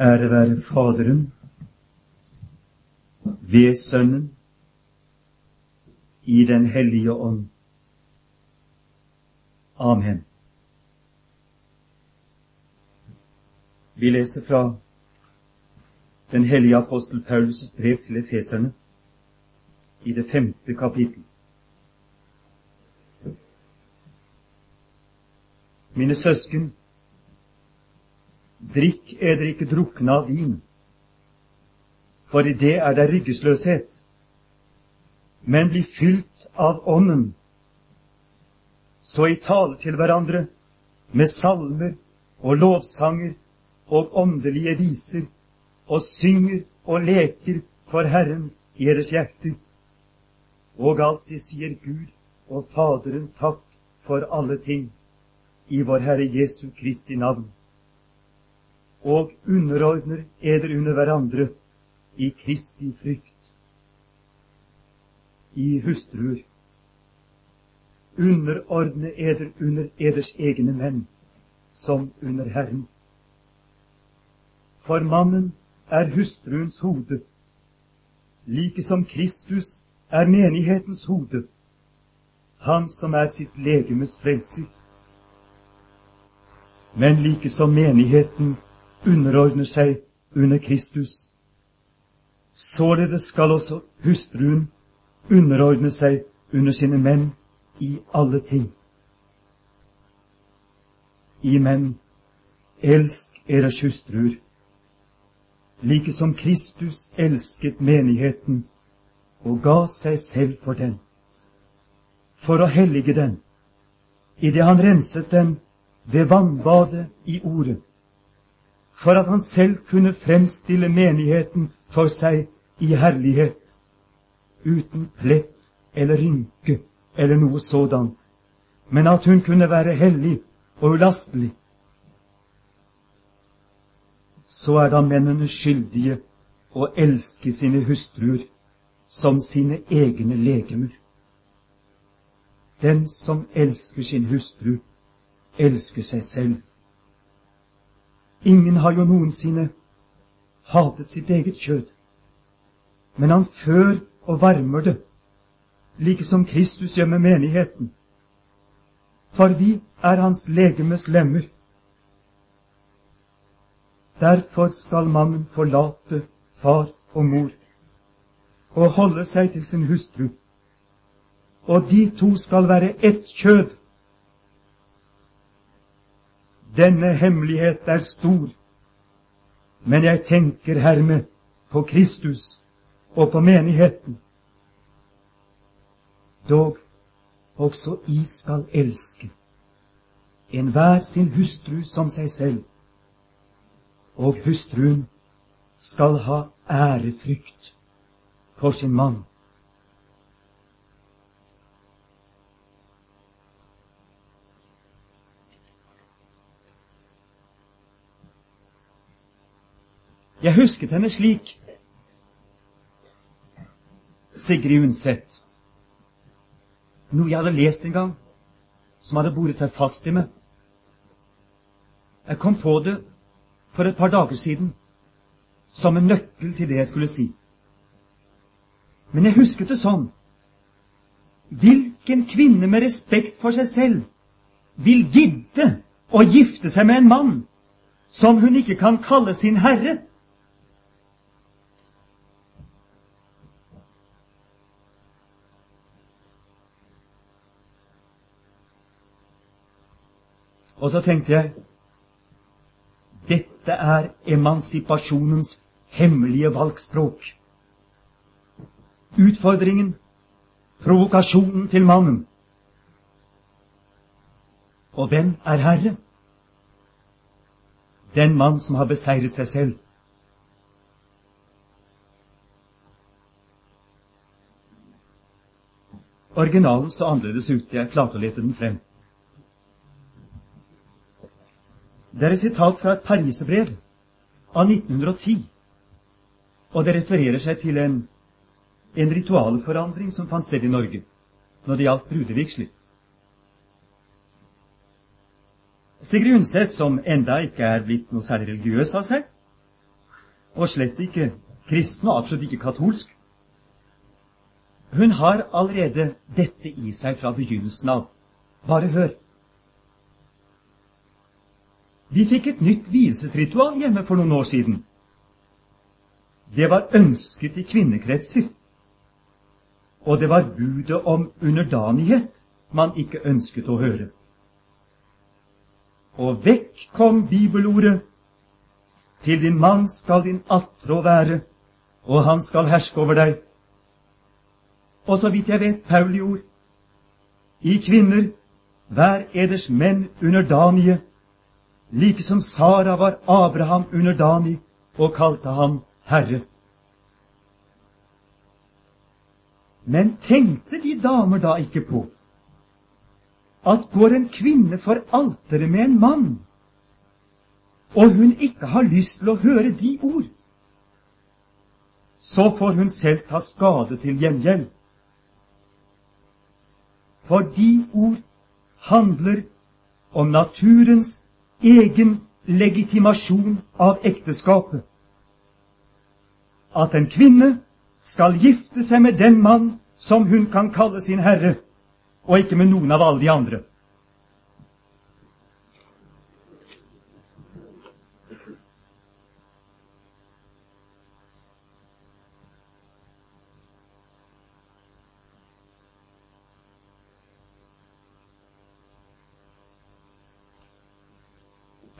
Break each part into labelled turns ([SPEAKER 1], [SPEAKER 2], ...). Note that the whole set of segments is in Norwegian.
[SPEAKER 1] Ære være Faderen, ved Sønnen, i Den hellige ånd. Amen. Vi leser fra den hellige apostel Paulus' brev til efeserne i det femte kapittel. Mine søsken, drikk eder ikke drukne av vin, for i det er det ryggesløshet, men bli fylt av Ånden, så i tale til hverandre med salmer og lovsanger og åndelige viser, og synger og leker for Herren i deres hjerter, og alltid sier Gud og Faderen takk for alle ting i vår Herre Jesu Kristi navn, og underordner eder under hverandre i Kristi frykt. I hustruer, underordne eder under eders egne menn, som under Herren. For mannen er hustruens hode, like som Kristus er menighetens hode, han som er sitt legemes frelser. Men like som menigheten underordner seg under Kristus, således skal også hustruen underordne seg under sine menn i alle ting. I menn, elsk deres hustruer. Like som Kristus elsket menigheten og ga seg selv for den, for å hellige den, idet han renset den ved vannbadet i Ordet, for at han selv kunne fremstille menigheten for seg i herlighet, uten plett eller rynke eller noe sådant, men at hun kunne være hellig og ulastelig så er da mennene skyldige å elske sine hustruer som sine egne legemer. Den som elsker sin hustru, elsker seg selv. Ingen har jo noensinne hatet sitt eget kjød, men han før og varmer det, like som Kristus gjør med menigheten. For vi er hans legemes lemmer. Derfor skal mannen forlate far og mor og holde seg til sin hustru, og de to skal være ett kjød. Denne hemmelighet er stor, men jeg tenker hermed på Kristus og på menigheten. Dog også I skal elske enhver sin hustru som seg selv og hustruen skal ha ærefrykt for sin mann. Jeg husket henne slik. Sigrid Undset. Noe jeg hadde lest en gang, som hadde boret seg fast i meg. Jeg kom på det for et par dager siden som en nøkkel til det jeg skulle si. Men jeg husket det sånn. Hvilken kvinne med respekt for seg selv vil gidde å gifte seg med en mann som hun ikke kan kalle sin herre? Og så tenkte jeg dette er emansipasjonens hemmelige valgspråk. Utfordringen, provokasjonen til mannen. Og hvem er herre? Den mann som har beseiret seg selv. Originalen så annerledes ut. Jeg klarte å lete den frem. Det er et sitat fra et pariserbrev av 1910, og det refererer seg til en, en ritualforandring som fant sted i Norge når det gjaldt brudevigsler. Sigrid Undset, som enda ikke er blitt noe særlig religiøs av seg, og slett ikke kristen, og absolutt ikke katolsk. Hun har allerede dette i seg fra begynnelsen av. Bare hør. Vi fikk et nytt vielsesritual hjemme for noen år siden. Det var ønsket i kvinnekretser. Og det var budet om underdanighet man ikke ønsket å høre. Og vekk kom bibelordet til din mann skal din attrå være, og han skal herske over deg. Og så vidt jeg vet Pauli ord. I kvinner, vær eders menn underdanige, like som Sara var Abraham underdanig og kalte ham Herre. Men tenkte de damer da ikke på at går en kvinne for alteret med en mann, og hun ikke har lyst til å høre de ord, så får hun selv ta skade til gjengjeld. For de ord handler om naturens egen legitimasjon av ekteskapet. At en kvinne skal gifte seg med den mann som hun kan kalle sin herre, og ikke med noen av alle de andre.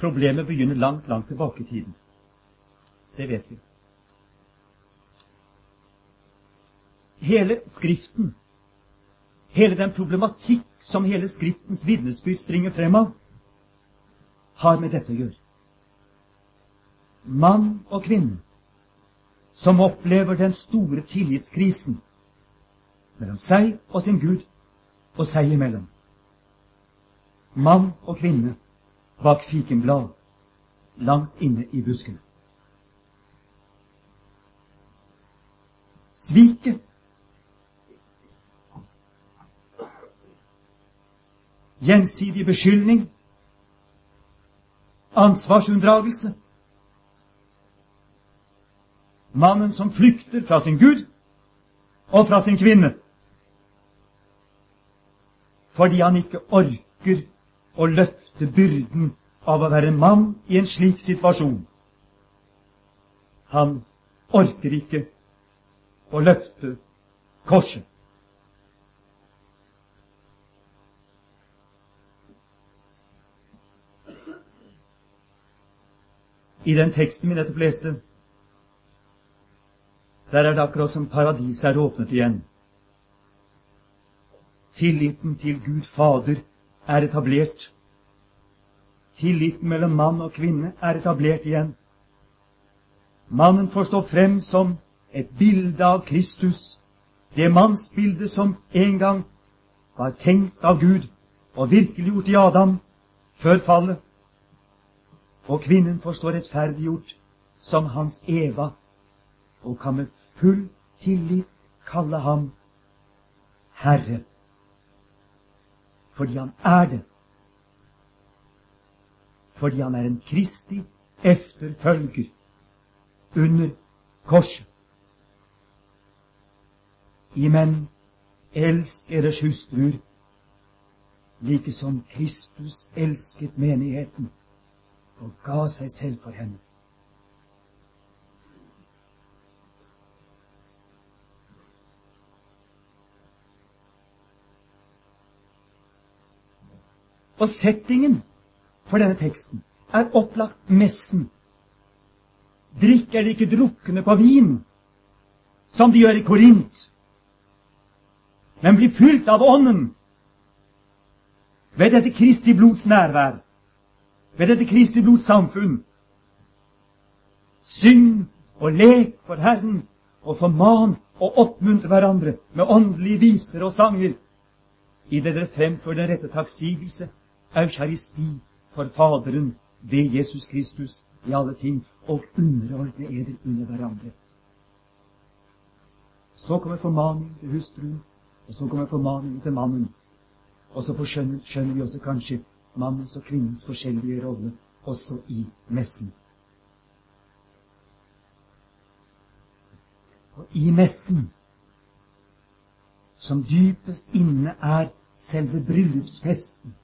[SPEAKER 1] Problemet begynner langt, langt tilbake i tiden. Det vet vi. Hele Skriften, hele den problematikk som hele Skriftens vitnesbyrd springer frem av, har med dette å gjøre. Mann og kvinne som opplever den store tillitskrisen mellom seg og sin Gud og seg imellom. Mann og kvinne bak fikenblad langt inne i buskene. Sviket Gjensidig beskyldning. Ansvarsunndragelse. Mannen som flykter fra sin Gud og fra sin kvinne fordi han ikke orker å løfte byrden av å være mann i en slik situasjon. Han orker ikke å løfte korset. I den teksten vi nettopp leste, der er det akkurat som paradiset er åpnet igjen. Tilliten til Gud Fader er etablert. Tilliten mellom mann og kvinne er etablert igjen. Mannen får stå frem som et bilde av Kristus, det mannsbildet som en gang var tenkt av Gud og virkeliggjort i Adam før fallet. Og kvinnen får stå rettferdiggjort som hans Eva og kan med full tillit kalle ham Herre fordi han er det. Fordi han er en Kristi efterfølger under korset. I menn, elsk deres hustruer, like som Kristus elsket menigheten og ga seg selv for henne. Og settingen for denne teksten er opplagt messen. Drikker de ikke drukne på vin, som de gjør i Korint, men blir fylt av Ånden ved dette Kristi blods nærvær, ved dette Kristi blods samfunn. Syng og lek for Herren, og forman og oppmuntre hverandre med åndelige viser og sanger, idet dere fremfører den rette takksigelse eukaristi for Faderen ved Jesus Kristus i alle ting, og underordne eder under hverandre. Så kommer formaningen til hustruen, og så kommer formaningen til mannen. Og så forskjønner, skjønner vi også kanskje mannens og kvinnens forskjellige rolle også i messen. Og i messen, som dypest inne er selve bryllupsfesten,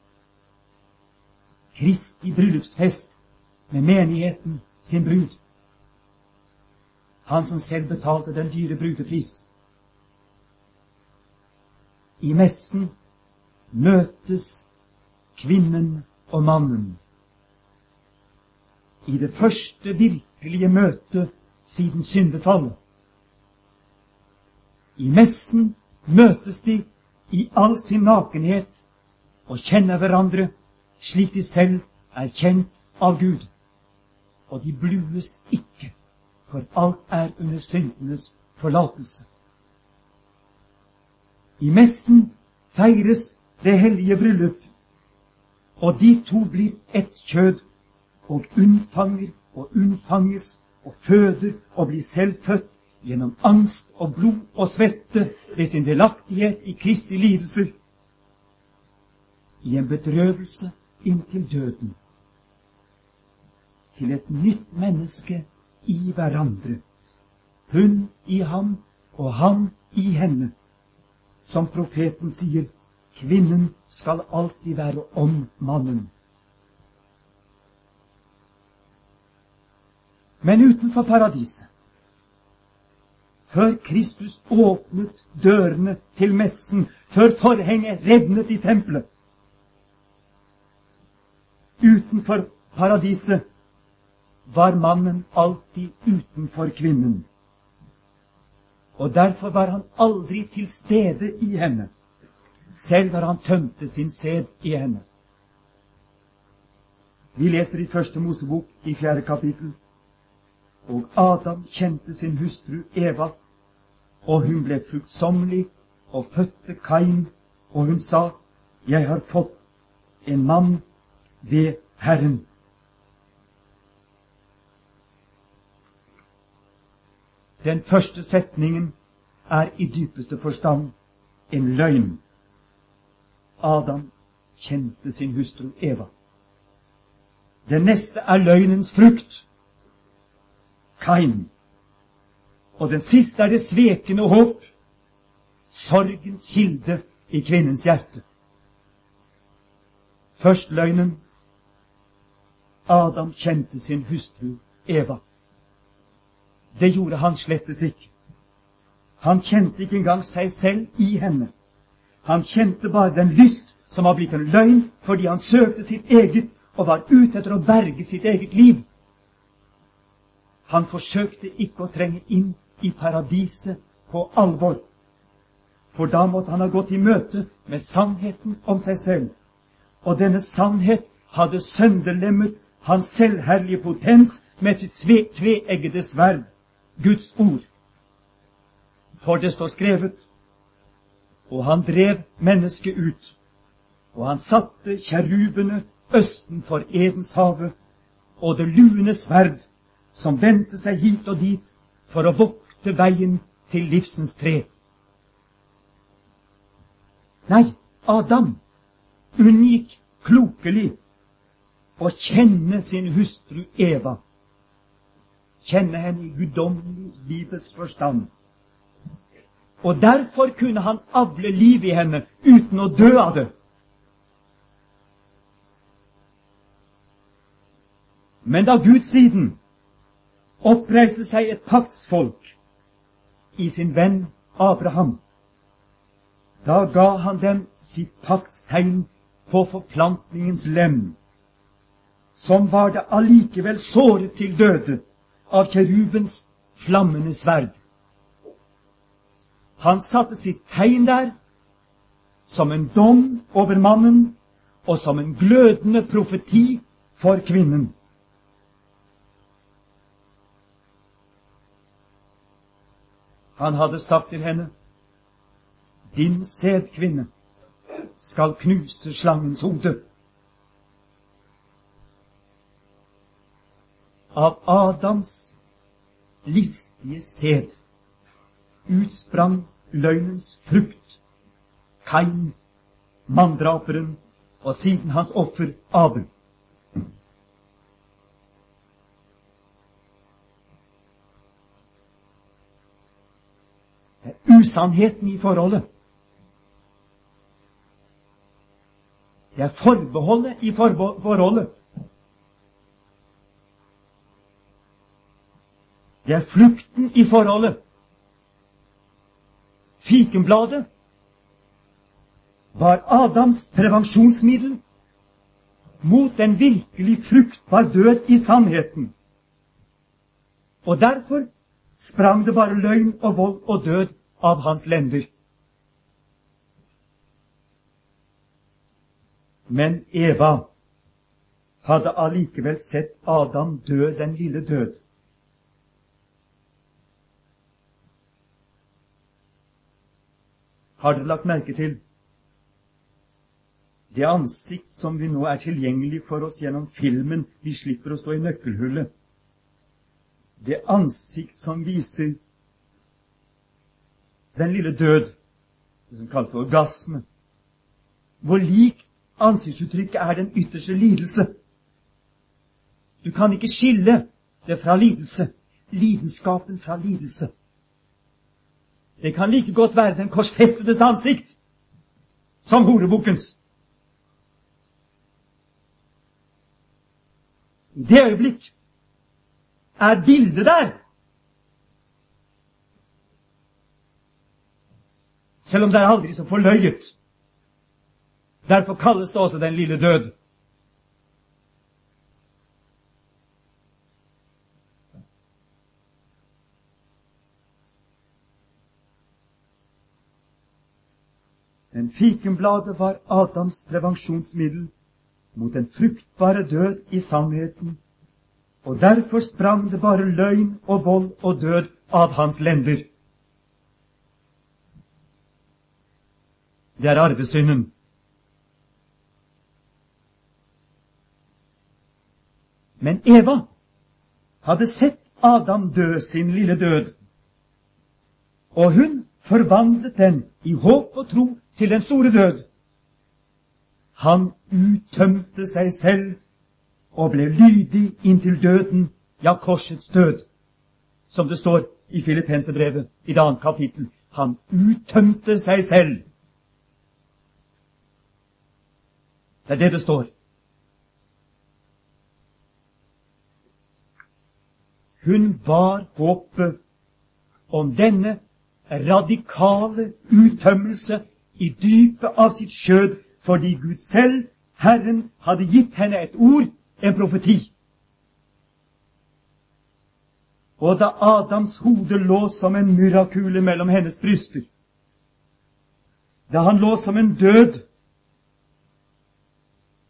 [SPEAKER 1] Kristi bryllupsfest med menigheten sin brud, han som selv betalte den dyre brudepris. I messen møtes kvinnen og mannen. I det første virkelige møtet siden syndefallet. I messen møtes de i all sin nakenhet og kjenner hverandre slik de selv er kjent av Gud. Og de blues ikke, for alt er under syndenes forlatelse. I messen feires det hellige bryllup, og de to blir ett kjød, og unnfanger og unnfanges og føder og blir selv født gjennom angst og blod og svette ved sin delaktighet i Kristi lidelser, i en bedrøvelse inntil døden, til et nytt menneske i hverandre, hun i ham og han i henne, som profeten sier, kvinnen skal alltid være om mannen. Men utenfor paradiset, før Kristus åpnet dørene til messen, før forhenget revnet i tempelet Utenfor paradiset var mannen alltid utenfor kvinnen. Og derfor var han aldri til stede i henne selv når han tømte sin sæd i henne. Vi leser i Første Mosebok i fjerde kapittel. Og Adam kjente sin hustru Eva, og hun ble fruktsommelig og fødte Kain, og hun sa, Jeg har fått en mann ved Herren. Den første setningen er i dypeste forstand en løgn. Adam kjente sin hustru Eva. Den neste er løgnens frukt, Kain. Og den siste er det svekende håp, sorgens kilde i kvinnens hjerte. Først løgnen. Adam kjente sin hustru Eva. Det gjorde han slettes ikke. Han kjente ikke engang seg selv i henne. Han kjente bare den lyst som var blitt en løgn fordi han søkte sitt eget og var ute etter å berge sitt eget liv. Han forsøkte ikke å trenge inn i paradiset på alvor. For da måtte han ha gått i møte med sannheten om seg selv. Og denne sannhet hadde sønderlemmet hans selvherlige potens med sitt tveeggede sverd, Guds ord. For det står skrevet og han drev mennesket ut. Og han satte kjerubene østen for Edenshavet og det lune sverd som vendte seg hit og dit for å vokte veien til livsens tre. Nei, Adam unngikk klokelig å kjenne sin hustru Eva, kjenne henne i guddommelig livets forstand. Og derfor kunne han avle liv i henne uten å dø av det. Men da Gud siden oppreiste seg et paktsfolk i sin venn Abraham, da ga han dem sitt paktstegn på forplantningens lem, som var det allikevel såret til døde av kerubens flammende sverd. Han satte sitt tegn der som en dom over mannen og som en glødende profeti for kvinnen. Han hadde sagt til henne, Din sædkvinne skal knuse slangens hode. Av Adams listige sæd utsprang løgnens frukt, Kain, manndraperen, og siden hans offer Abel. usannheten i forholdet. Det er forbeholdet i forholdet. Det er flukten i forholdet. Fikenbladet var Adams prevensjonsmiddel mot en virkelig fruktbar død i sannheten. Og derfor sprang det bare løgn og vold og død av hans lender. Men Eva hadde allikevel sett Adam dø den lille død. Har dere lagt merke til det ansikt som vi nå er tilgjengelig for oss gjennom filmen vi slipper å stå i nøkkelhullet? Det ansikt som viser den lille død, det som kalles for orgasme. Hvor lik ansiktsuttrykket er den ytterste lidelse. Du kan ikke skille det fra lidelse. Lidenskapen fra lidelse. Det kan like godt være den korsfestedes ansikt som horebukkens. I det øyeblikk er bildet der. Selv om det er aldri så forløyet. Derfor kalles det også den lille død. Fikenbladet var Adams prevensjonsmiddel mot den fruktbare død i sannheten, og derfor sprang det bare løgn og vold og død av hans lender. Det er arvesynden. Men Eva hadde sett Adam dø sin lille død, og hun forvandlet den i håp og tro til den store død. Han uttømte seg selv og ble lydig inntil døden, ja, korsets død, som det står i Filippenserbrevet i det annet kapittel. Han uttømte seg selv. Det er det det står. Hun bar håpet om denne radikale uttømmelse i dypet av sitt skjød, fordi Gud selv, Herren, hadde gitt henne et ord, en profeti. Og da Adams hode lå som en murrakule mellom hennes bryster, da han lå som en død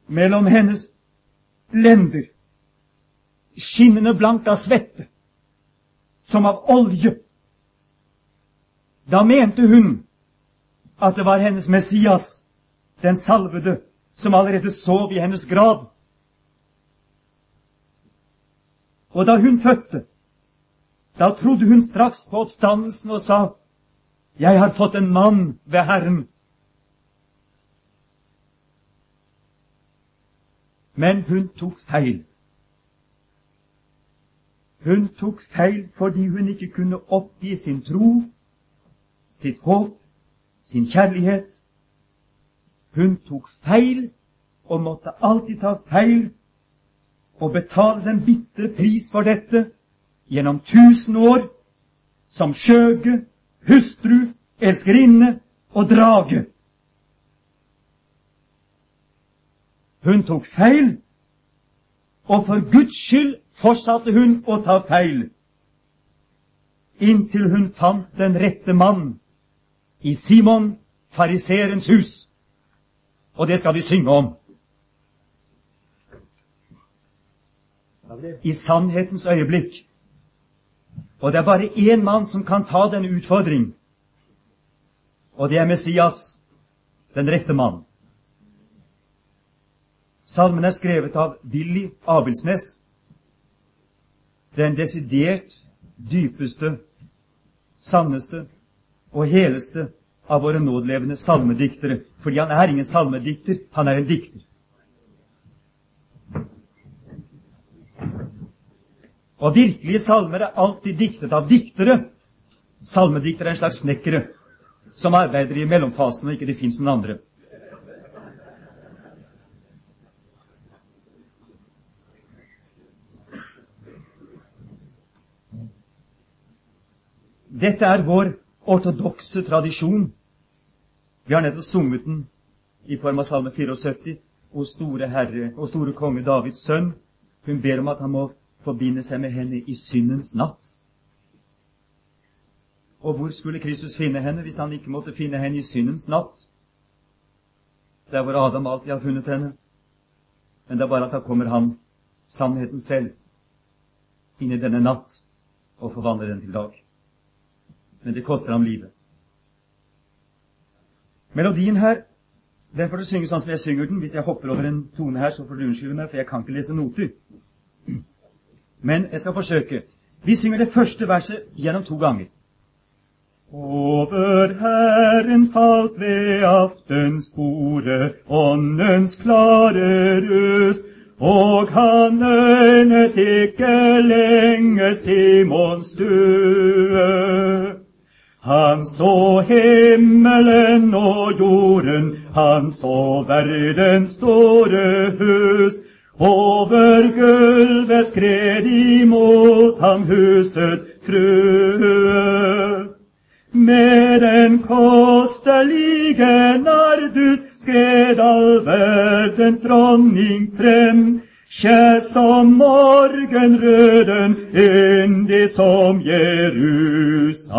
[SPEAKER 1] mellom hennes lender, skinnende blankt av svette, som av olje, da mente hun at det var hennes Messias, den salvede, som allerede sov i hennes grav. Og da hun fødte, da trodde hun straks på oppstandelsen og sa, Jeg har fått en mann ved Herren. Men hun tok feil. Hun tok feil fordi hun ikke kunne oppgi sin tro, sitt håp sin kjærlighet. Hun tok feil og måtte alltid ta feil og betale den bitre pris for dette gjennom tusen år som skjøge, hustru, elskerinne og drage. Hun tok feil, og for Guds skyld fortsatte hun å ta feil, inntil hun fant den rette mann i Simon fariseerens hus. Og det skal vi synge om. I sannhetens øyeblikk. Og det er bare én mann som kan ta denne utfordring. Og det er Messias, den rette mann. Salmen er skrevet av Willy Abelsnes. Den desidert dypeste, sanneste og heleste av våre nådlevende salmediktere. Fordi han er ingen salmedikter, han er en dikter. Og virkelige salmer er alltid diktet av diktere. Salmediktere er en slags snekkere. som arbeider i mellomfasen, og ikke det fins noen andre. Dette er vår ortodokse tradisjon. Vi har nettopp sunget den i form av Salme 74. O store Herre og store konge Davids sønn. Hun ber om at han må forbinde seg med henne i syndens natt. Og hvor skulle Kristus finne henne hvis han ikke måtte finne henne i syndens natt? Der hvor Adam alltid har funnet henne. Men det er bare at da kommer han, sannheten selv, inn i denne natt og forvandler den til dag. Men det koster ham livet. Melodien her den får du synge sånn som jeg synger den. Hvis jeg hopper over en tone her, så får du unnskylde meg, for jeg kan ikke lese noter. Men jeg skal forsøke. Vi synger det første verset gjennom to ganger. Over Herren falt ved aftensporet åndens klare rus, og han øynet ikke lenge Simons døde. Han så himmelen og jorden, han så verdens store hus. Over gulvet skred imot ham husets frue. Med den kostelige nardus skred all verdens dronning frem. Kjær som morgenrøden, yndig som Jerusalem.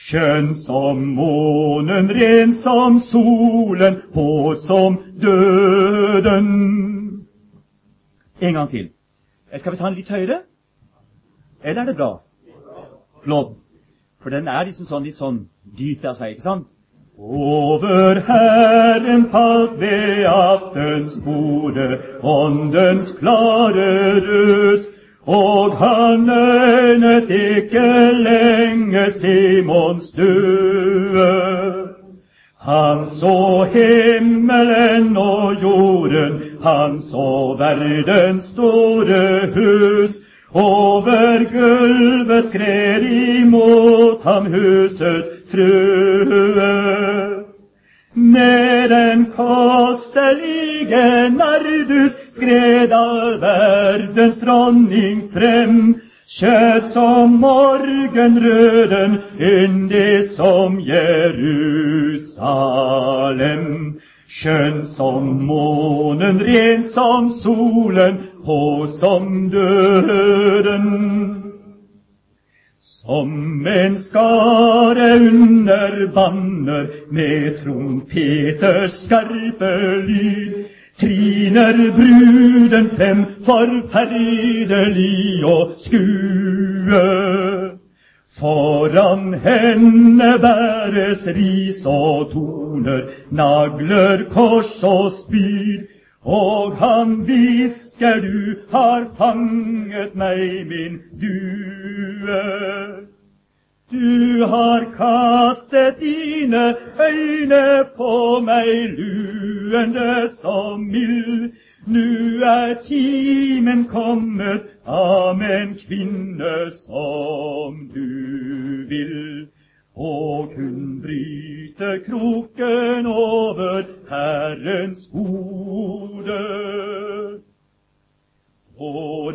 [SPEAKER 1] Skjønn som månen, ren som solen, hård som døden. En gang til. Skal vi ta den litt høyere? Eller er det bra? Flott. For den er liksom sånn, litt sånn dyp av seg, ikke sant? Over Herren falt ved aftensbordet åndens klare rus, og han øynet ikke lenge Simons due. Han så himmelen og jorden, han så verdens store hus, over gulvet skred imot ham husets frue. Med den kostelige nardus skred all verdens dronning frem. Kjær som morgenrøden, yndig som Jerusalem. Skjønn som månen, ren som solen, og som. Som en skare under banner med trompeters skarpe lyd, triner bruden frem forferdelig å skue. Foran henne bæres ris og toner, nagler, kors og spyd. Og han hvisker du har fanget meg, min due. Du har kastet dine øyne på meg, luende som mild. Nu er timen kommet, amen, kvinne som du vil. Og hun bryte kroken over Herrens hode.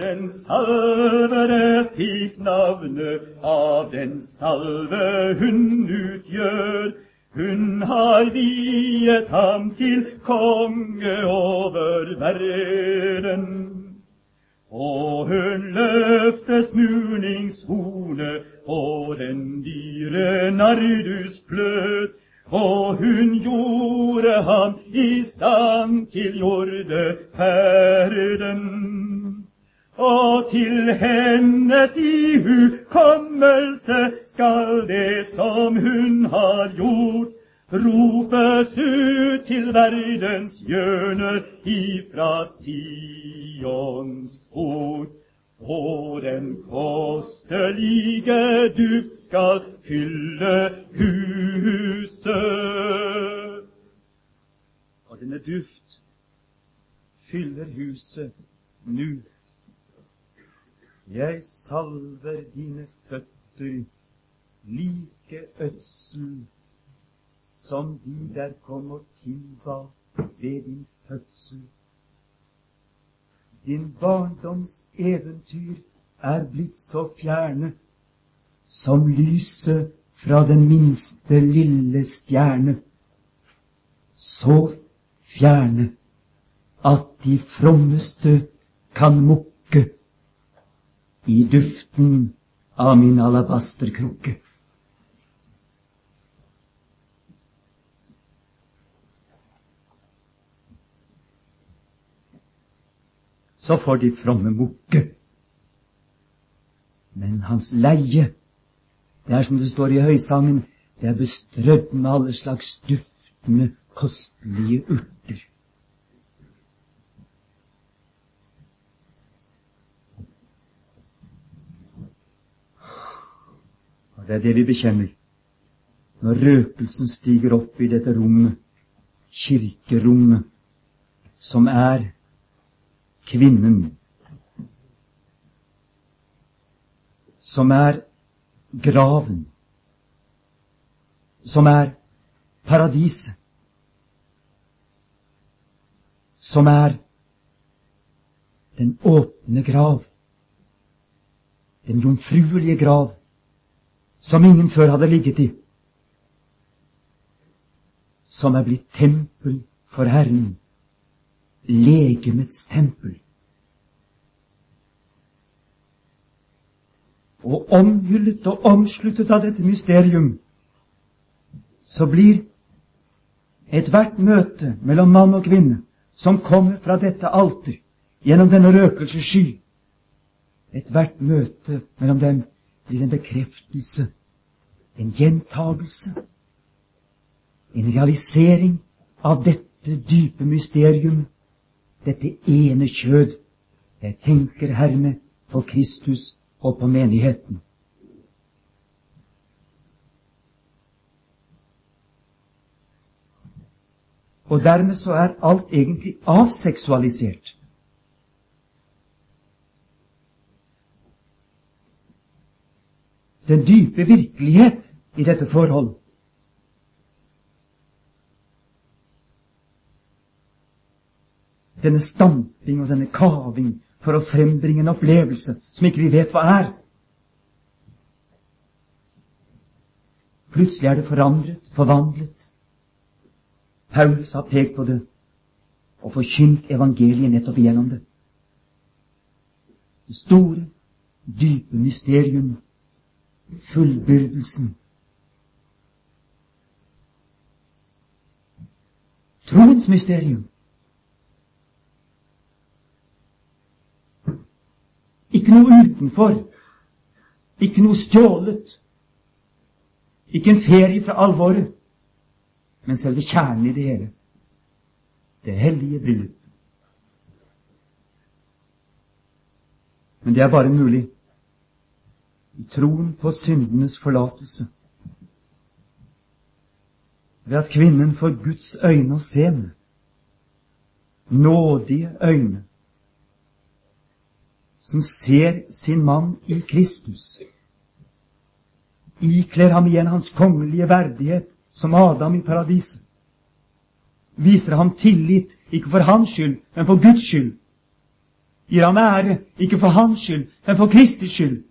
[SPEAKER 1] Den salvere fikk navnet av den salve hun utgjør. Hun har viet ham til konge over verden. Og hun løfter smurningshorne på den dyre Nardus pløt, og hun gjorde ham i stand til jordeferden. Og til hennes ihukommelse skal det som hun har gjort, ropes ut til verdens hjørner ifra Sions port. Og den kostelige duft skal fylle huset. Og denne duft fyller huset nu. Jeg salver dine føtter like ødsel som de der kom og tilba ved din fødsel. Din barndoms eventyr er blitt så fjerne som lyset fra den minste lille stjerne. Så fjerne at de frommeste kan mukke i duften av min alabasterkrukke. Så får de fromme mukke. Men hans leie, det er som det står i høysangen, det er bestrødd med alle slags duftende, kostelige urter. Og det er det vi bekjenner når røkelsen stiger opp i dette rommet, kirkerommet, som er kvinnen, som er graven, som er paradiset, som er den åpne grav, den jomfruelige grav, som ingen før hadde ligget i, som er blitt tempel for Herren, legemets tempel. Og omhyllet og omsluttet av dette mysterium, så blir ethvert møte mellom mann og kvinne som kommer fra dette alter gjennom denne røkelsessky, ethvert møte mellom dem blir en bekreftelse, en gjentagelse, en realisering av dette dype mysterium, dette ene kjød. Jeg tenker hermed på Kristus og på menigheten. Og dermed så er alt egentlig avseksualisert. den dype virkelighet i dette forhold. Denne stamping og denne kaving for å frembringe en opplevelse som ikke vi vet hva er. Plutselig er det forandret, forvandlet. Paulus har pekt på det og forkynt evangeliet nettopp igjennom det. Det store, dype mysterium fullbyrdelsen. Troens mysterium. Ikke noe utenfor. Ikke noe stjålet. Ikke en ferie fra alvoret, men selve kjernen i det hele. Det hellige bryllup. Men det er bare mulig i troen på syndenes forlatelse. Ved at kvinnen får Guds øyne å se med. Nådige øyne som ser sin mann i Kristus. Ikler ham igjen hans kongelige verdighet som Adam i paradiset. Viser ham tillit, ikke for hans skyld, men for Guds skyld. Gir ham ære, ikke for hans skyld, men for Kristi skyld.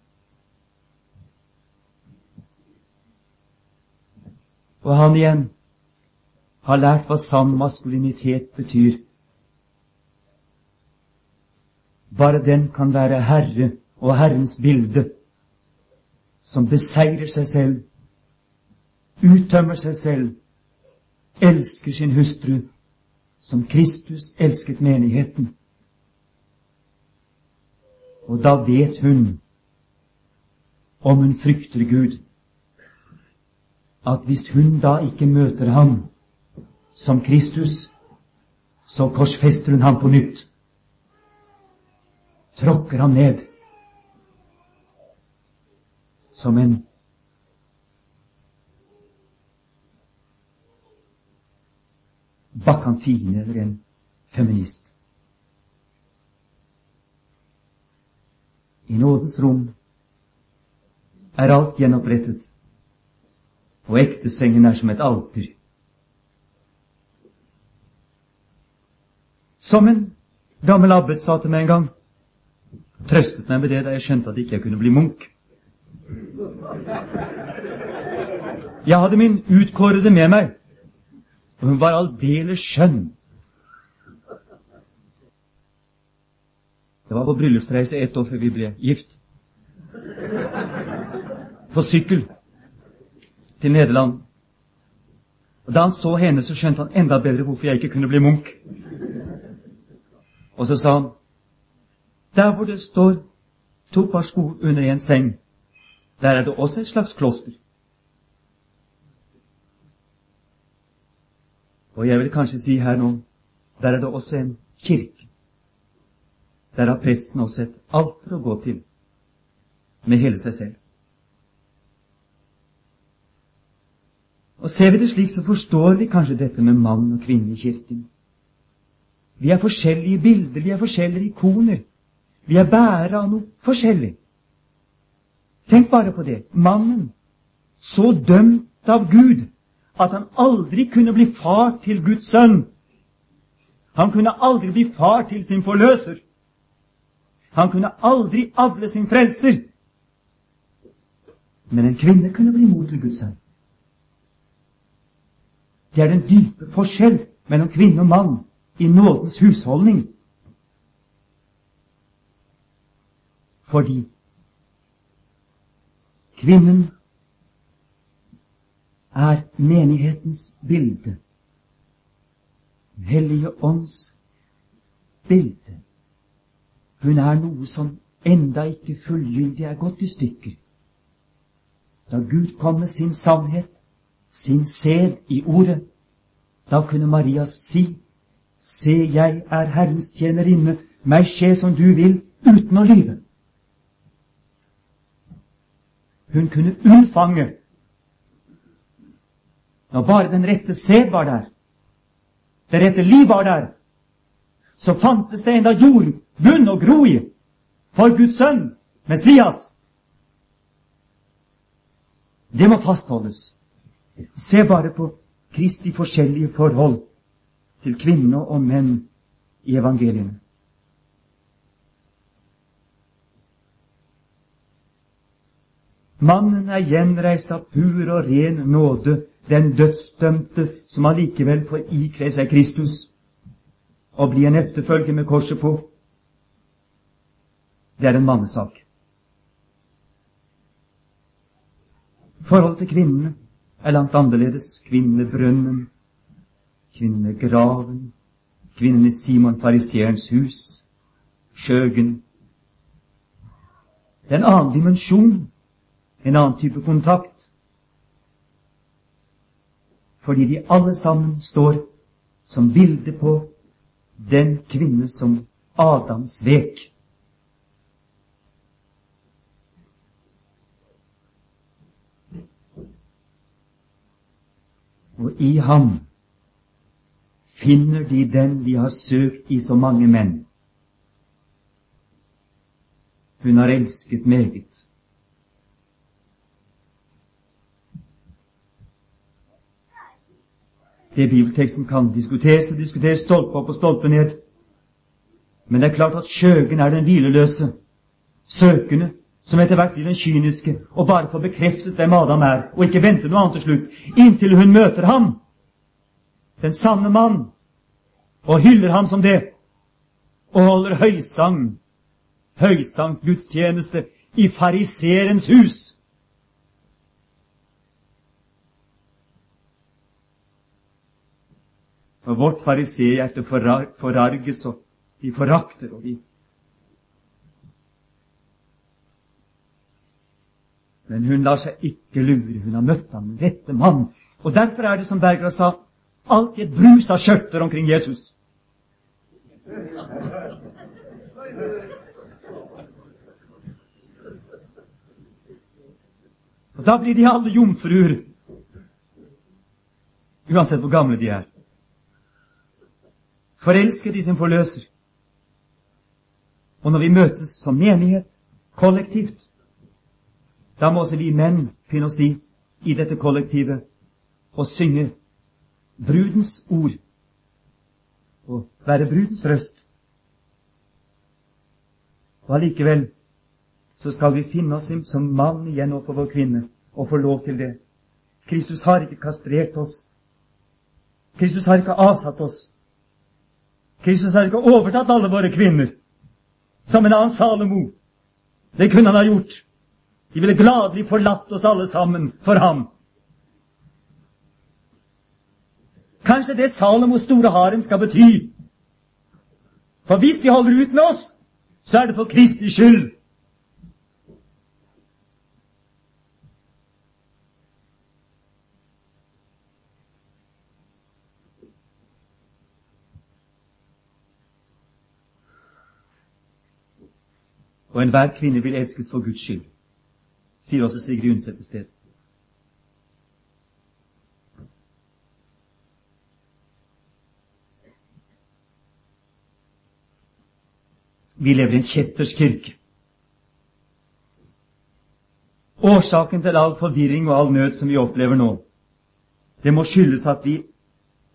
[SPEAKER 1] Og han igjen har lært hva sann maskulinitet betyr. Bare den kan være herre og Herrens bilde, som beseirer seg selv, uttømmer seg selv, elsker sin hustru som Kristus elsket menigheten. Og da vet hun, om hun frykter Gud, at hvis hun da ikke møter ham som Kristus, så korsfester hun ham på nytt. Tråkker ham ned som en bakantine eller en feminist. I nådens rom er alt gjenopprettet og ektesengen er som et alter. Som en gammel abbed sa til meg en gang, trøstet meg med det da jeg skjønte at ikke jeg kunne bli munk. Jeg hadde min utkårede med meg, og hun var aldeles skjønn. Det var på bryllupsreise ett år før vi ble gift. På sykkel til Nederland. Og Da han så henne, så skjønte han enda bedre hvorfor jeg ikke kunne bli munk. Og så sa han, der hvor det står to par sko under en seng, der er det også et slags kloster. Og jeg vil kanskje si her nå, der er det også en kirke. Der har presten også et alter å gå til, med hele seg selv. Og Ser vi det slik, så forstår vi kanskje dette med mann og kvinne i kirken. Vi er forskjellige bilder, vi er forskjellige ikoner. Vi er bærere av noe forskjellig. Tenk bare på det. Mannen, så dømt av Gud at han aldri kunne bli far til Guds sønn. Han kunne aldri bli far til sin forløser. Han kunne aldri avle sin frelser. Men en kvinne kunne bli mor til Guds sønn. Det er den dype forskjell mellom kvinne og mann i nådens husholdning. Fordi kvinnen er menighetens bilde. Hellige ånds bilde. Hun er noe som enda ikke fullgyldig er gått i stykker. Da Gud kom med sin sannhet, sin sæd i ordet, da kunne Maria si Se, jeg er Herrens tjenerinne, meg skje som du vil, uten å lyve. Hun kunne unnfange når bare den rette sæd var der, det rette liv var der, så fantes det enda jord, bunn og gro i for Guds sønn, Messias. Det må fastholdes. Se bare på Kristi forskjellige forhold til kvinner og menn i evangeliene. Mannen er gjenreist av pur og ren nåde, den dødsdømte som allikevel får ikle seg Kristus og bli en efterfølger med korset på. Det er en mannesak. Forholdet til kvinnene er langt annerledes. Kvinnebrønnen kvinnegraven, kvinnen i Simon fariseerens hus, skjøgen. Det er en annen dimensjon, en annen type kontakt. Fordi de alle sammen står som bilde på den kvinne som Adam svek. Og i ham finner de den de har søkt i så mange menn. Hun har elsket meget. Det bibelteksten kan diskuteres og diskuteres stolpe opp og stolpe ned. Men det er klart at skjøgen er den hvileløse, søkende, som etter hvert blir den kyniske og bare får bekreftet hvem Adam er, og ikke venter noe annet til slutt, inntil hun møter ham den sanne mann, og hyller ham som det, og holder høysang, høysangsgudstjeneste i fariserens hus. Og vårt fariseerhjerte forarges, og vi forakter, og vi Men hun lar seg ikke lure. Hun har møtt ham, den rette mann. Og derfor er det som Bergra sa, alltid et brus av skjørter omkring Jesus. Og Da blir de alle jomfruer, uansett hvor gamle de er. Forelsket i sin forløser. Og når vi møtes som menighet, kollektivt, da må også vi menn finne oss i i dette kollektivet og synge brudens ord og være brudens røst. Og allikevel så skal vi finne oss som mann igjen overfor vår kvinne og få lov til det. Kristus har ikke kastrert oss. Kristus har ikke avsatt oss. Kristus har ikke overtatt alle våre kvinner, som en annen Salomo. Det kunne han ha gjort. De ville gladelig forlatt oss alle sammen for ham. Kanskje det Salomos store harem skal bety. For hvis de holder ut med oss, så er det for Kristi skyld. Og enhver kvinne vil elskes for Guds skyld, sier også Sigrid Undset et sted. Vi lever i en kjettersk kirke. Årsaken til all forvirring og all nød som vi opplever nå, det må skyldes at vi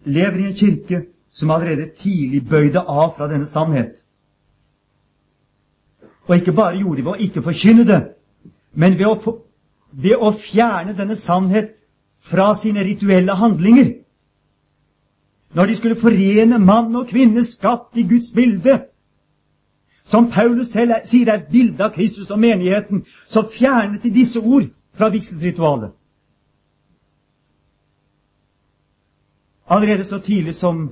[SPEAKER 1] lever i en kirke som allerede tidlig bøyde av fra denne sannhet. Og ikke bare gjorde vi å ikke forkynne det, men ved å, ved å fjerne denne sannhet fra sine rituelle handlinger. Når de skulle forene mann og kvinne skapt i Guds bilde, som Paulus selv er, sier er et bilde av Kristus og menigheten, så fjernet de disse ord fra vigselsritualet. Allerede så tidlig som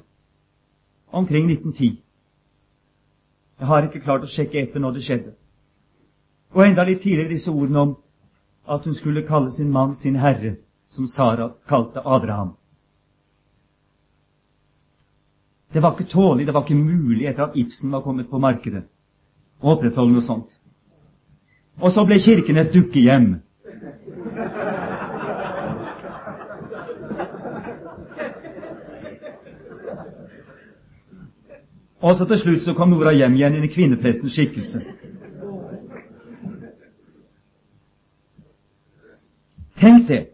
[SPEAKER 1] omkring 1910. Jeg har ikke klart å sjekke etter når det skjedde. Og enda litt tidligere disse ordene om at hun skulle kalle sin mann sin herre, som Sara kalte Abraham. Det var ikke tålig, det var ikke mulig etter at Ibsen var kommet på markedet, å opprettholde noe sånt. Og så ble kirken et dukkehjem. Og så til slutt så kom Nora hjem igjen i en kvinneprestens skikkelse. Tenk det!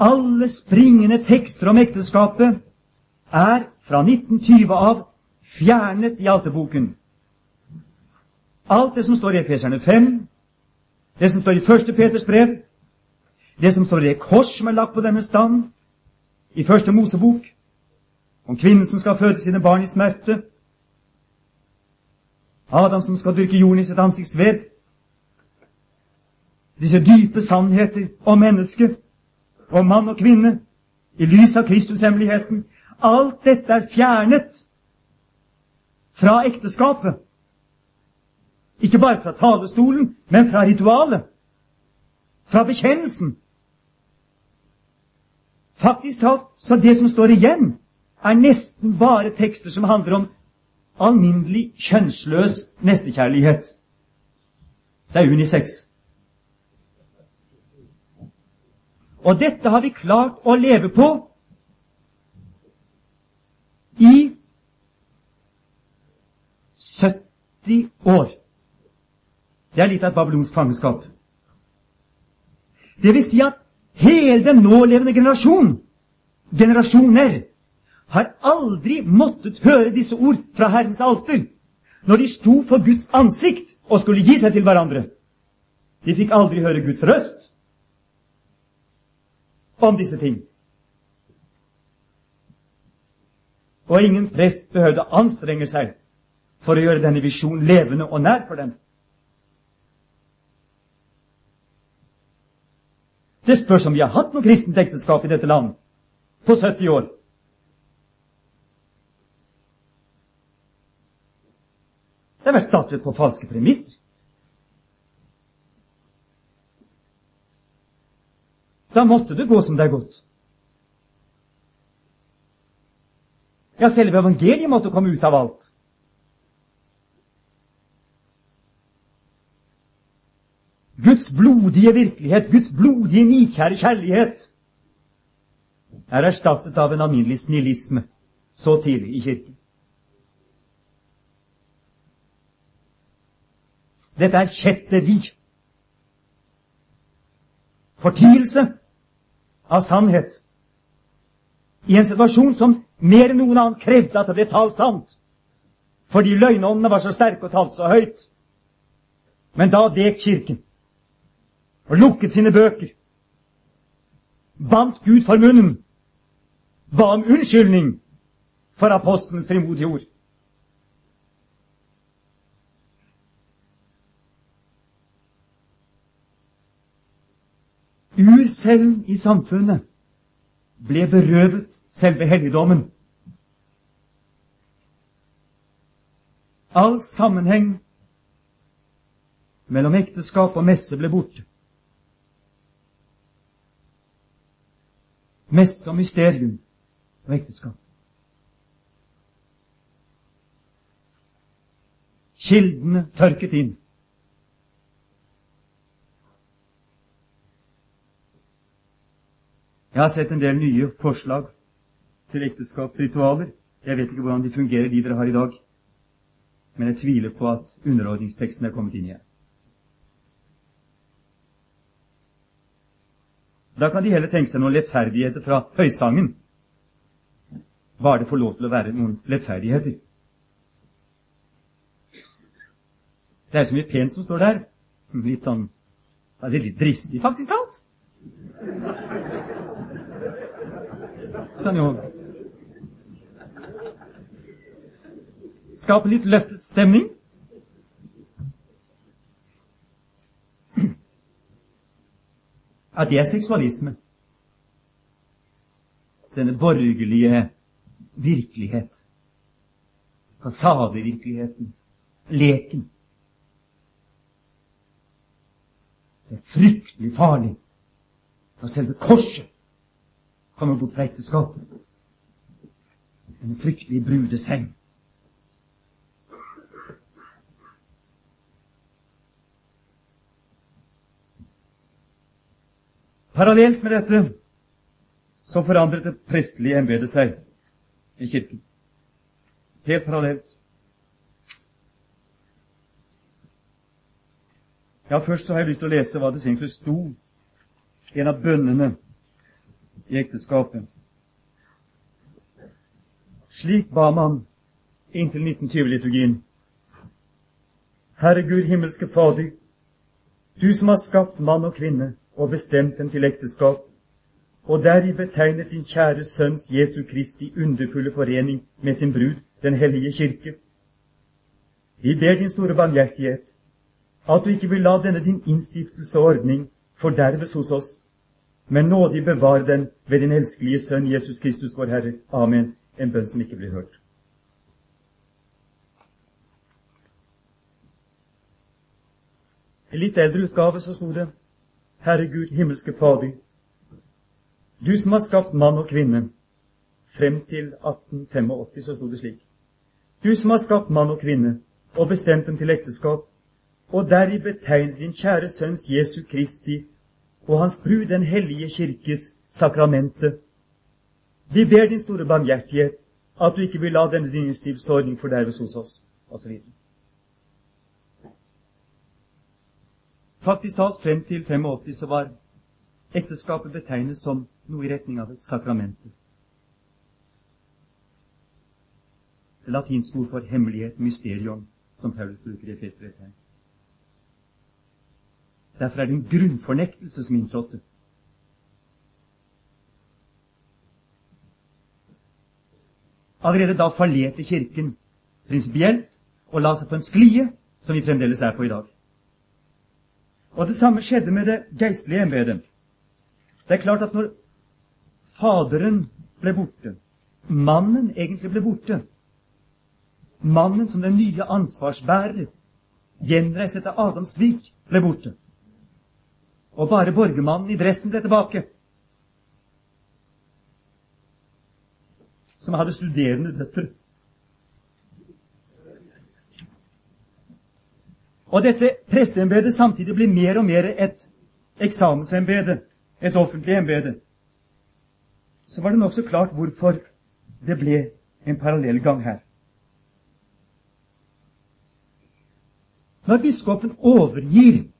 [SPEAKER 1] Alle springende tekster om ekteskapet er fra 1920 av fjernet i alteboken. Alt det som står i Efeserne 5, det som står i 1. Peters brev, det som står i det kors som er lagt på denne stand, i første Mosebok, om kvinnen som skal føde sine barn i smerte, Adam som skal dyrke jorden i sitt ansikts ved. Disse dype sannheter om mennesket, om mann og kvinne, i lys av Kristushemmeligheten. Alt dette er fjernet fra ekteskapet. Ikke bare fra talestolen, men fra ritualet. Fra bekjennelsen. Faktisk talt, så det som står igjen, er nesten bare tekster som handler om alminnelig kjønnsløs nestekjærlighet. Det er unisex. Og dette har vi klart å leve på i 70 år. Det er litt av et babylonsk fangenskap. Det vil si at hele den nålevende generasjon, generasjoner, har aldri måttet høre disse ord fra Herrens alter når de sto for Guds ansikt og skulle gi seg til hverandre. De fikk aldri høre Guds røst om disse ting. Og ingen prest behøvde anstrenge seg for å gjøre denne visjonen levende og nær for dem. Det spørs om vi har hatt noe kristent ekteskap i dette land på 70 år. Det er vel startet på falske premisser. Da måtte det gå som det er gått. Ja, selve evangeliet måtte komme ut av alt. Guds blodige virkelighet, Guds blodige nidkjære kjærlighet, er erstattet av en alminnelig snillisme så tidlig i kirken. Dette er kjetteri. Fortielse. av sannhet. I en situasjon som mer enn noen annen krevde at det ble talt sant. Fordi løgnåndene var så sterke og talte så høyt. Men da vek Kirken og lukket sine bøker. Bandt Gud for munnen. Ba om unnskyldning for apostelens frimodige ord. Urcellen i samfunnet ble berøvet selve helligdommen. All sammenheng mellom ekteskap og messe ble borte. Messe og mysterium og ekteskap. Kildene tørket inn. Jeg har sett en del nye forslag til ekteskapsritualer. Jeg vet ikke hvordan de fungerer, de dere har i dag. Men jeg tviler på at underordningsteksten er kommet inn igjen. Da kan de heller tenke seg noen lettferdigheter fra høysangen. Bare det får lov til å være noen lettferdigheter. Det er så mye pent som står der. Litt sånn Det er litt dristig, faktisk talt kan jo skape litt løftet stemning. At det er seksualisme. Denne borgerlige virkelighet. Fasadevirkeligheten. Leken. Det er fryktelig farlig. Og selve korset kommer bort fra ekteskapet. En fryktelig brudeseng. Parallelt med dette så forandret det prestelige embetet seg i Kirken. Helt parallelt. Ja, Først så har jeg lyst til å lese hva det egentlig sto i en av bønnene i ekteskapet. Slik ba man inntil 1920-liturgien. Herre Gud, himmelske Fader, du som har skapt mann og kvinne og bestemt dem til ekteskap, og deri betegnet din kjære Sønns Jesu Kristi underfulle forening med sin brud, Den hellige kirke. Vi ber din store barmhjertighet, at du ikke vil la denne din innstiftelse og ordning forderves hos oss, men nådig bevar den ved din elskelige Sønn Jesus Kristus, vår Herre. Amen. En bønn som ikke blir hørt. I litt eldre utgave så sto det Herre Gud, himmelske Fader, du som har skapt mann og kvinne. Frem til 1885 så sto det slik. Du som har skapt mann og kvinne og bestemt dem til ekteskap, og deri betegner din kjære Sønns Jesu Kristi og Hans brud, Den hellige kirkes sakramente. Vi ber din store barmhjertighet at du ikke vil la denne din livsordning forderves hos oss, osv. Faktisk talt frem til 85 så var ekteskapet betegnet som noe i retning av et sakramente. Det latinske ord for hemmelighet, mysterium, som Paulus bruker i Efesbrevet. Derfor er det en grunnfornektelse som inntrådte. Allerede da fallerte Kirken prinsipielt og la seg på en sklie som vi fremdeles er på i dag. Og det samme skjedde med det geistlige embetet. Det er klart at når Faderen ble borte, mannen egentlig ble borte, mannen som den nye ansvarsbærer, gjenreist etter Adams svik, ble borte, og bare borgermannen i dressen ble tilbake. Som hadde studerende døtre. Og dette presteembedet samtidig blir mer og mer et eksamensembede, et offentlig embede. Så var det nokså klart hvorfor det ble en parallell gang her. Når biskopen overgir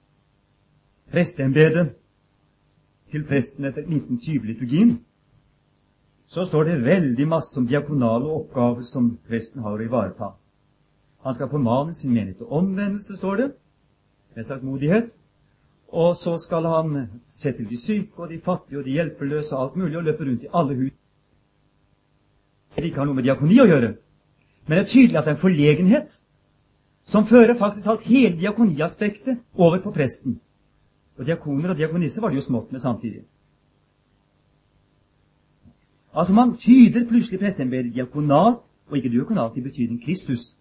[SPEAKER 1] presteembetet til presten etter 1920-liturgien, så står det veldig masse om diakonale oppgaver som presten har å ivareta. Han skal formane sin menighet til omvendelse, står det, med saktmodighet. Og så skal han se til de syke og de fattige og de hjelpeløse og alt mulig, og løpe rundt i alle hus. Det ikke har noe med diakoni å gjøre, men det er tydelig at det er en forlegenhet som fører faktisk alt hele diakoniaspektet over på presten. Og diakoner og diakonisser var det jo smått med samtidig. Altså Man tyder plutselig presteembetet diakonalt, og ikke diakonalt i betydning Kristus,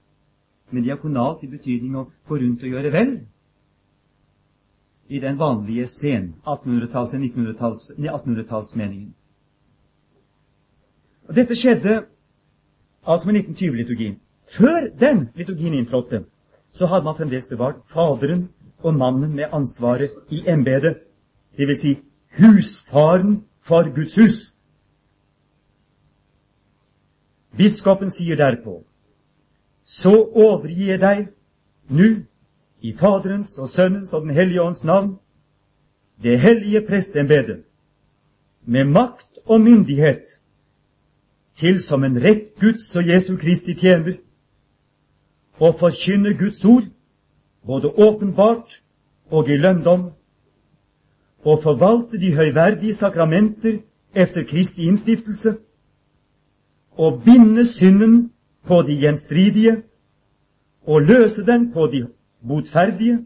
[SPEAKER 1] men diakonalt i betydning å gå rundt og gjøre vel i den vanlige scenen, 1800-talls- 1800-tallsmeningen. Og Dette skjedde altså med 1920-liturgien. Før den liturgien inntrådte, så hadde man fremdeles bevart Faderen og mannen med ansvaret i embetet, dvs. Si husfaren for Guds hus. Biskopen sier derpå, så overgir jeg deg nå, i Faderens og Sønnens og Den hellige ånds navn, det hellige prestembedet, med makt og myndighet, til som en rett Guds og Jesu Kristi tjener, og forkynne Guds ord, både åpenbart og i lønndom, og forvalte de høyverdige sakramenter efter Kristi innstiftelse, og binde synden på de gjenstridige, og løse den på de botferdige,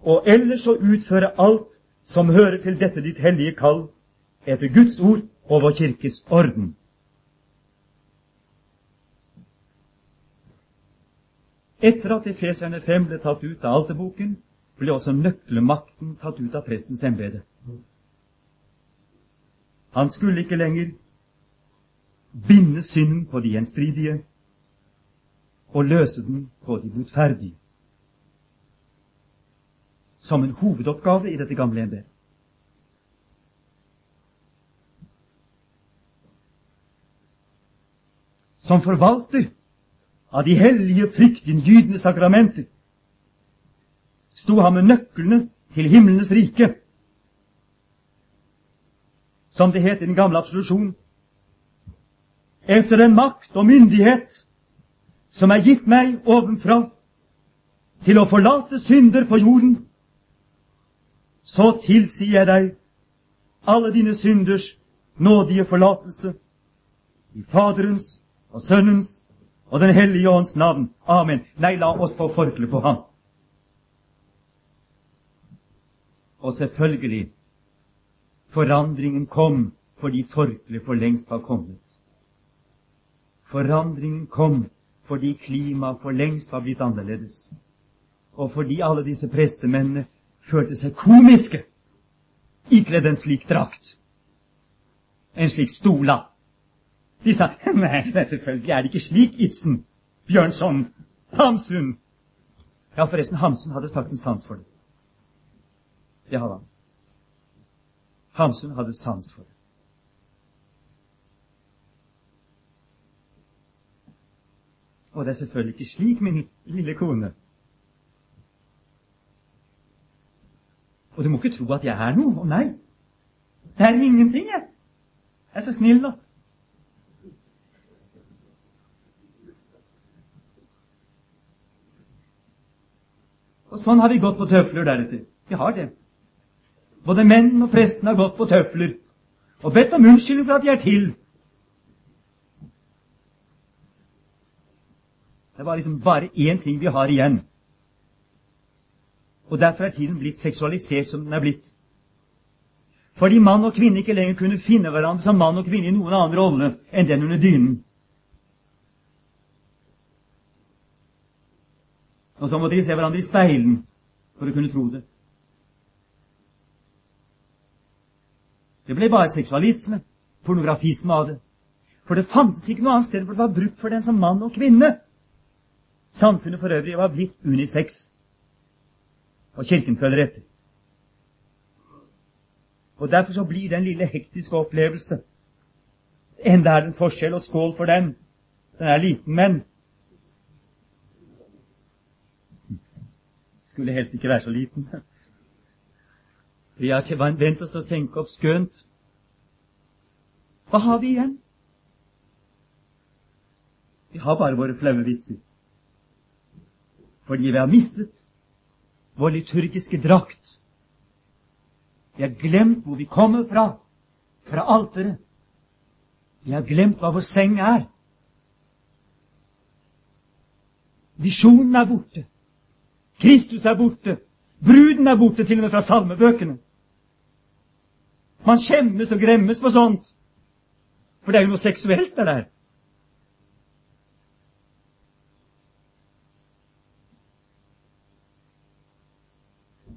[SPEAKER 1] og ellers å utføre alt som hører til dette ditt hellige kall, etter Guds ord og vår kirkes orden. Etter at Efeserne 5 ble tatt ut av alterboken, ble også nøkkelmakten tatt ut av prestens embete. Han skulle ikke lenger binde synden på de gjenstridige og løse den på de botferdige. Som en hovedoppgave i dette gamle embetet. Som forvalter av de hellige, fryktinngytende sakramenter, sto han med nøklene til himlenes rike. Som det het i den gamle absolusjonen. Efter den makt og myndighet som er gitt meg ovenfra til å forlate synder på jorden, så tilsier jeg deg alle dine synders nådige forlatelse i Faderens og Sønnens og Den hellige ånds navn. Amen. Nei, la oss få forkle på ham. Og selvfølgelig, forandringen kom fordi forkleet for lengst var kommet. Forandringen kom fordi klimaet for lengst var blitt annerledes, og fordi alle disse prestemennene følte seg komiske ikledd en slik drakt, en slik stola de sa nei, nei, selvfølgelig er det ikke slik, Ibsen, Bjørnson, Hamsun. Ja, forresten, Hamsun hadde sagt en sans for det. Det hadde han. Hamsun hadde sans for det. Og det er selvfølgelig ikke slik, min lille kone. Og du må ikke tro at jeg er noe. Å nei. Det er ingenting, jeg. Jeg er så snill, da. Og sånn har vi gått på tøfler deretter. Vi har det. Både menn og presten har gått på tøfler og bedt om unnskyldning for at de er til. Det var liksom bare én ting vi har igjen. Og derfor er tiden blitt seksualisert som den er blitt. Fordi mann og kvinne ikke lenger kunne finne hverandre som mann og kvinne i noen annen rolle enn den under dynen. Og så måtte de se hverandre i speilen for å kunne tro det. Det ble bare seksualisme, pornografisme av det. For det fantes ikke noe annet sted hvor det var brukt for den som mann og kvinne. Samfunnet for øvrig var blitt unisex. Og Kirken følger etter. Og Derfor så blir den lille hektiske opplevelse Enda er det en forskjell, og skål for den. Den er liten, men Skulle helst ikke være så liten. Vi har vent oss til å tenke opp skønt. Hva har vi igjen? Vi har bare våre flaue vitser. Fordi vi har mistet vår liturgiske drakt. Vi har glemt hvor vi kommer fra, fra alteret. Vi har glemt hva vår seng er. Visjonen er borte. Kristus er borte. Bruden er borte, til og med fra salmebøkene. Man skjemmes og gremmes på sånt. For det er jo noe seksuelt der. der.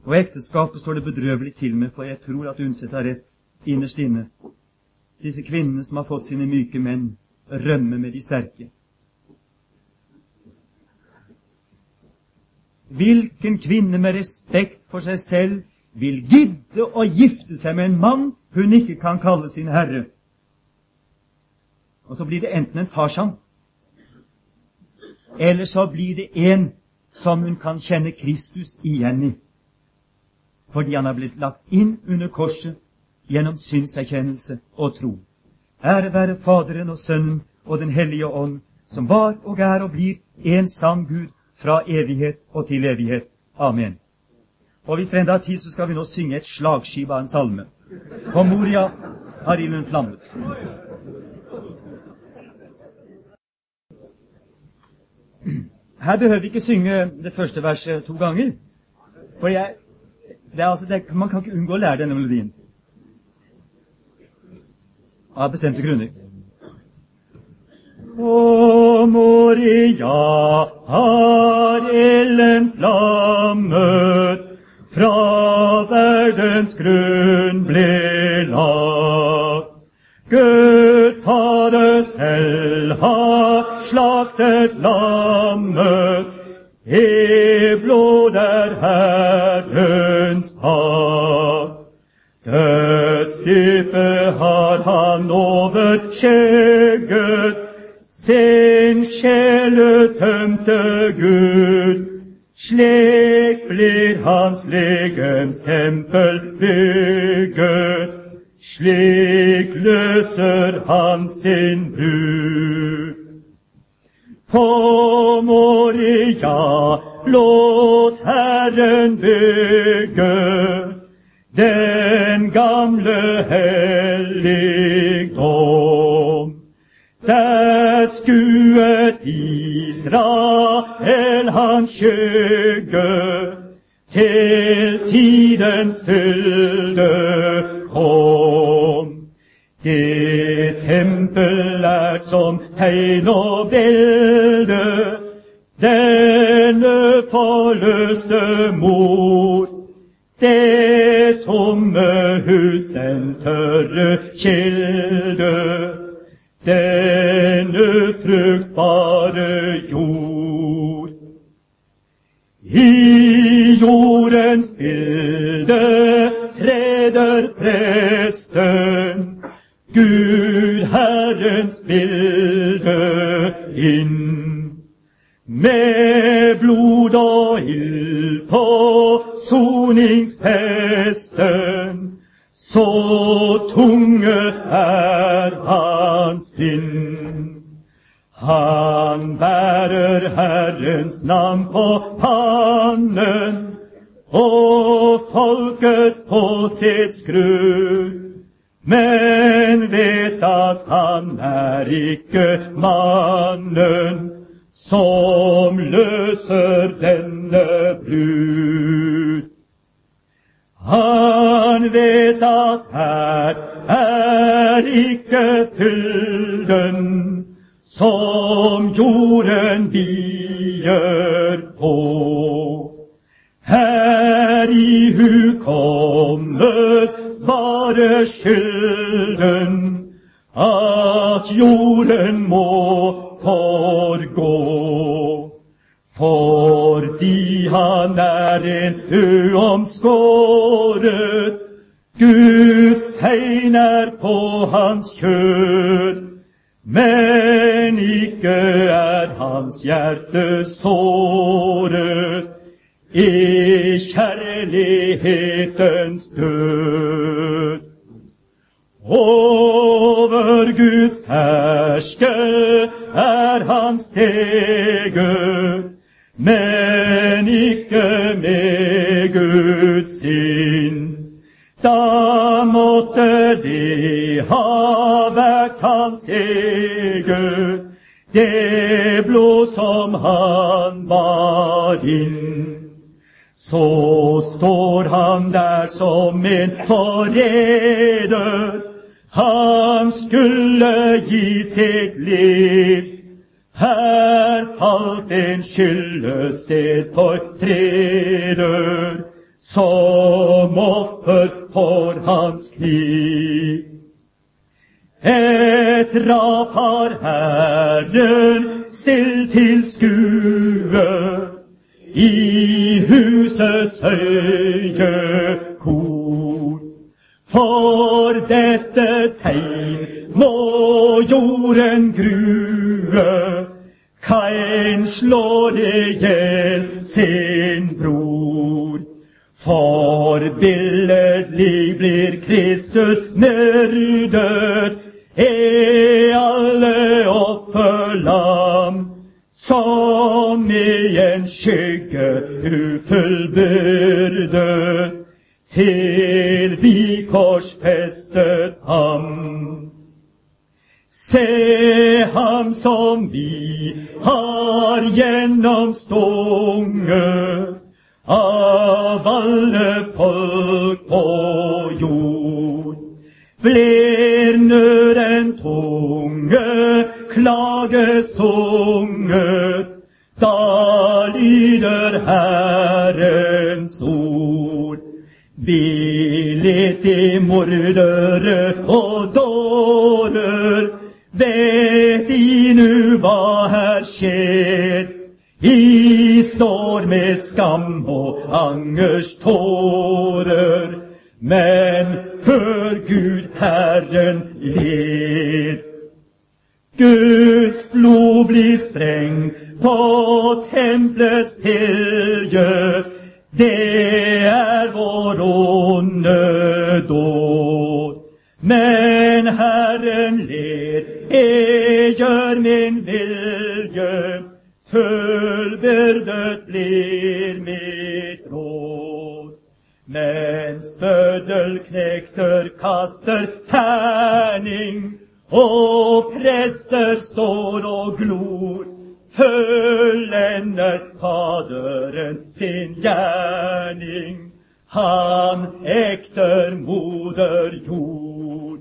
[SPEAKER 1] Og ekteskapet står det bedrøvelig til med, for jeg tror at Undset har rett innerst inne. Disse kvinnene som har fått sine myke menn, rømme med de sterke. Hvilken kvinne med respekt for seg selv vil gidde å gifte seg med en mann hun ikke kan kalle sin herre? Og så blir det enten en Tarzan, eller så blir det en som hun kan kjenne Kristus igjen i fordi han er blitt lagt inn under korset gjennom synserkjennelse og tro. Ære være Faderen og Sønnen og Den hellige ånd, som var og er og blir en sann Gud fra evighet og til evighet. Amen. Og hvis det enda er tid, så skal vi nå synge et slagskip av en salme. På Moria har ilden flammet. Her behøver vi ikke synge det første verset to ganger. For jeg, altså, det, man kan ikke unngå å lære denne melodien. Av bestemte grunner. Å, Moria har ilden flammet, fra verdens grunn ble lagt. Gud Fader selv har slaktet lammet, i blod er Herrens pakt. Dødsdypet har han over skjegget, sin sjeletømte Gud. Slik blir hans legens tempel bygget, slik løser han sin brud. På Moria låt Herren bygge den gamle helligdom. Skuet Israel hans skygge til tidens fylde kom. Det tempel er som tegn og bilde, denne forløste mor. Det tomme hus, den tørre kilde, denne fruktbare jord. I jordens bilde treder presten Gud Herrens bilde inn. Med blod og ild på soningsfesten, så tunge er hans pinn. Han bærer Herrens navn på pannen, og folkets på sitt skrudd men vet at han er ikke mannen som løser denne brud. Han vet at her er ikke fylden som jorden bier på. Her i hukommes bare skylden at jorden må forgå. Fordi han er en uomskåret, Guds tegn er på hans kjød. Men ikke er hans hjerte såret, i kjærlighetens død. Over Guds herske er hans tege men ikke med Guds sinn. Da måtte det ha vært hans eget, det blod som han bar inn. Så står han der som en forræder. Han skulle gi sitt liv. Her falt en skyldested for treder, som offer for hans kniv. Et drap har Herren stilt til skue i husets høye kor. For dette tegn må jorden grue. Kain slår i hjel sin bror. Forbilledlig blir Kristus myrdet, er alle offerlam som i en skygge ufullbyrdet, til vi korsfestet ham. Se ham som vi har gjennomstunget av alle folk på jord. Blir sunget, da lyder Herrens ord. Billig til mordere og dårer, vet de nu hva her skjer? I står med skam og angers tårer, men hør Gud Herren ler. Guds blod blir strengt på templets tilgjø. Det er vår onde dåd. Men Herren ler, jeg gjør min vilje. Fullbyrdet blir mitt råd. Mens bøddelknekter kaster terning, og prester står og glor, fullender Faderen sin gjerning. Han ekter moder jord.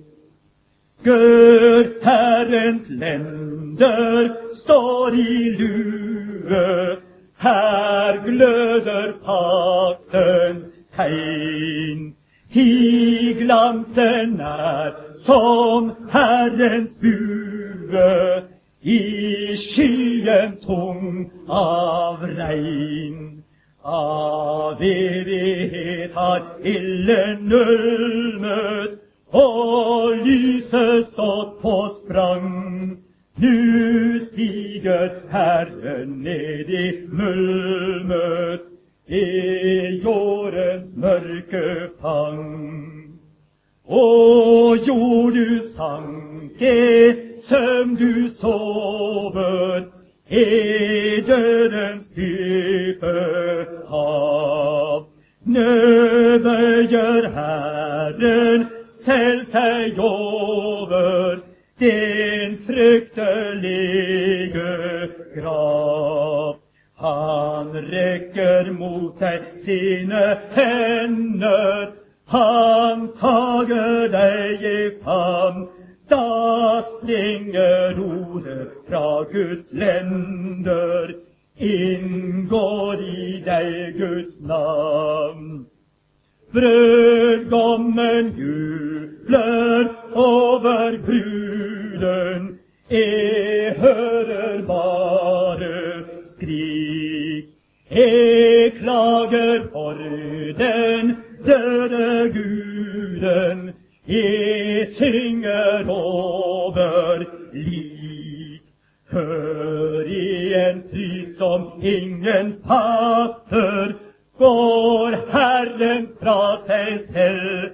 [SPEAKER 1] Gør Herrens lender står i lue, her gløder paktens tegn. Ti glansen er som Herrens bue, i skyen tung av regn. Av evighet har ilden ulmet, og lyset stått på sprang. Nu stiger Herren ned i mulmet, i jordens mørke fang. Å, jord du sanke, søvn du sover, i dødens dype hav. Gjør Herren selv seg over den fryktelige grav. Han rekker mot deg sine hender, han tager deg i favn. Da springer ordet fra Guds lender, inngår i deg Guds navn. Brødgommen jubler over bruden, jeg hører bare skrik. Jeg klager for den døde guden, jeg synger over lik. Hør i en fryd som ingen fatter, går Herren fra seg selv.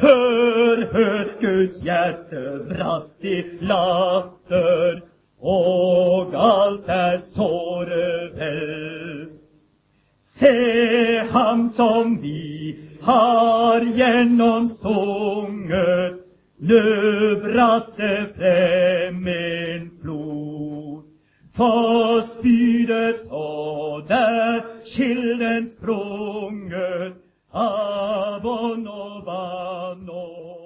[SPEAKER 1] Hør, hør, Guds hjerte brast i latter, og alt er såre vel. Se ham som vi har gjennomstunget, nå brast det frem en flod. For spydet så der kilden sprunget av ånd og vann og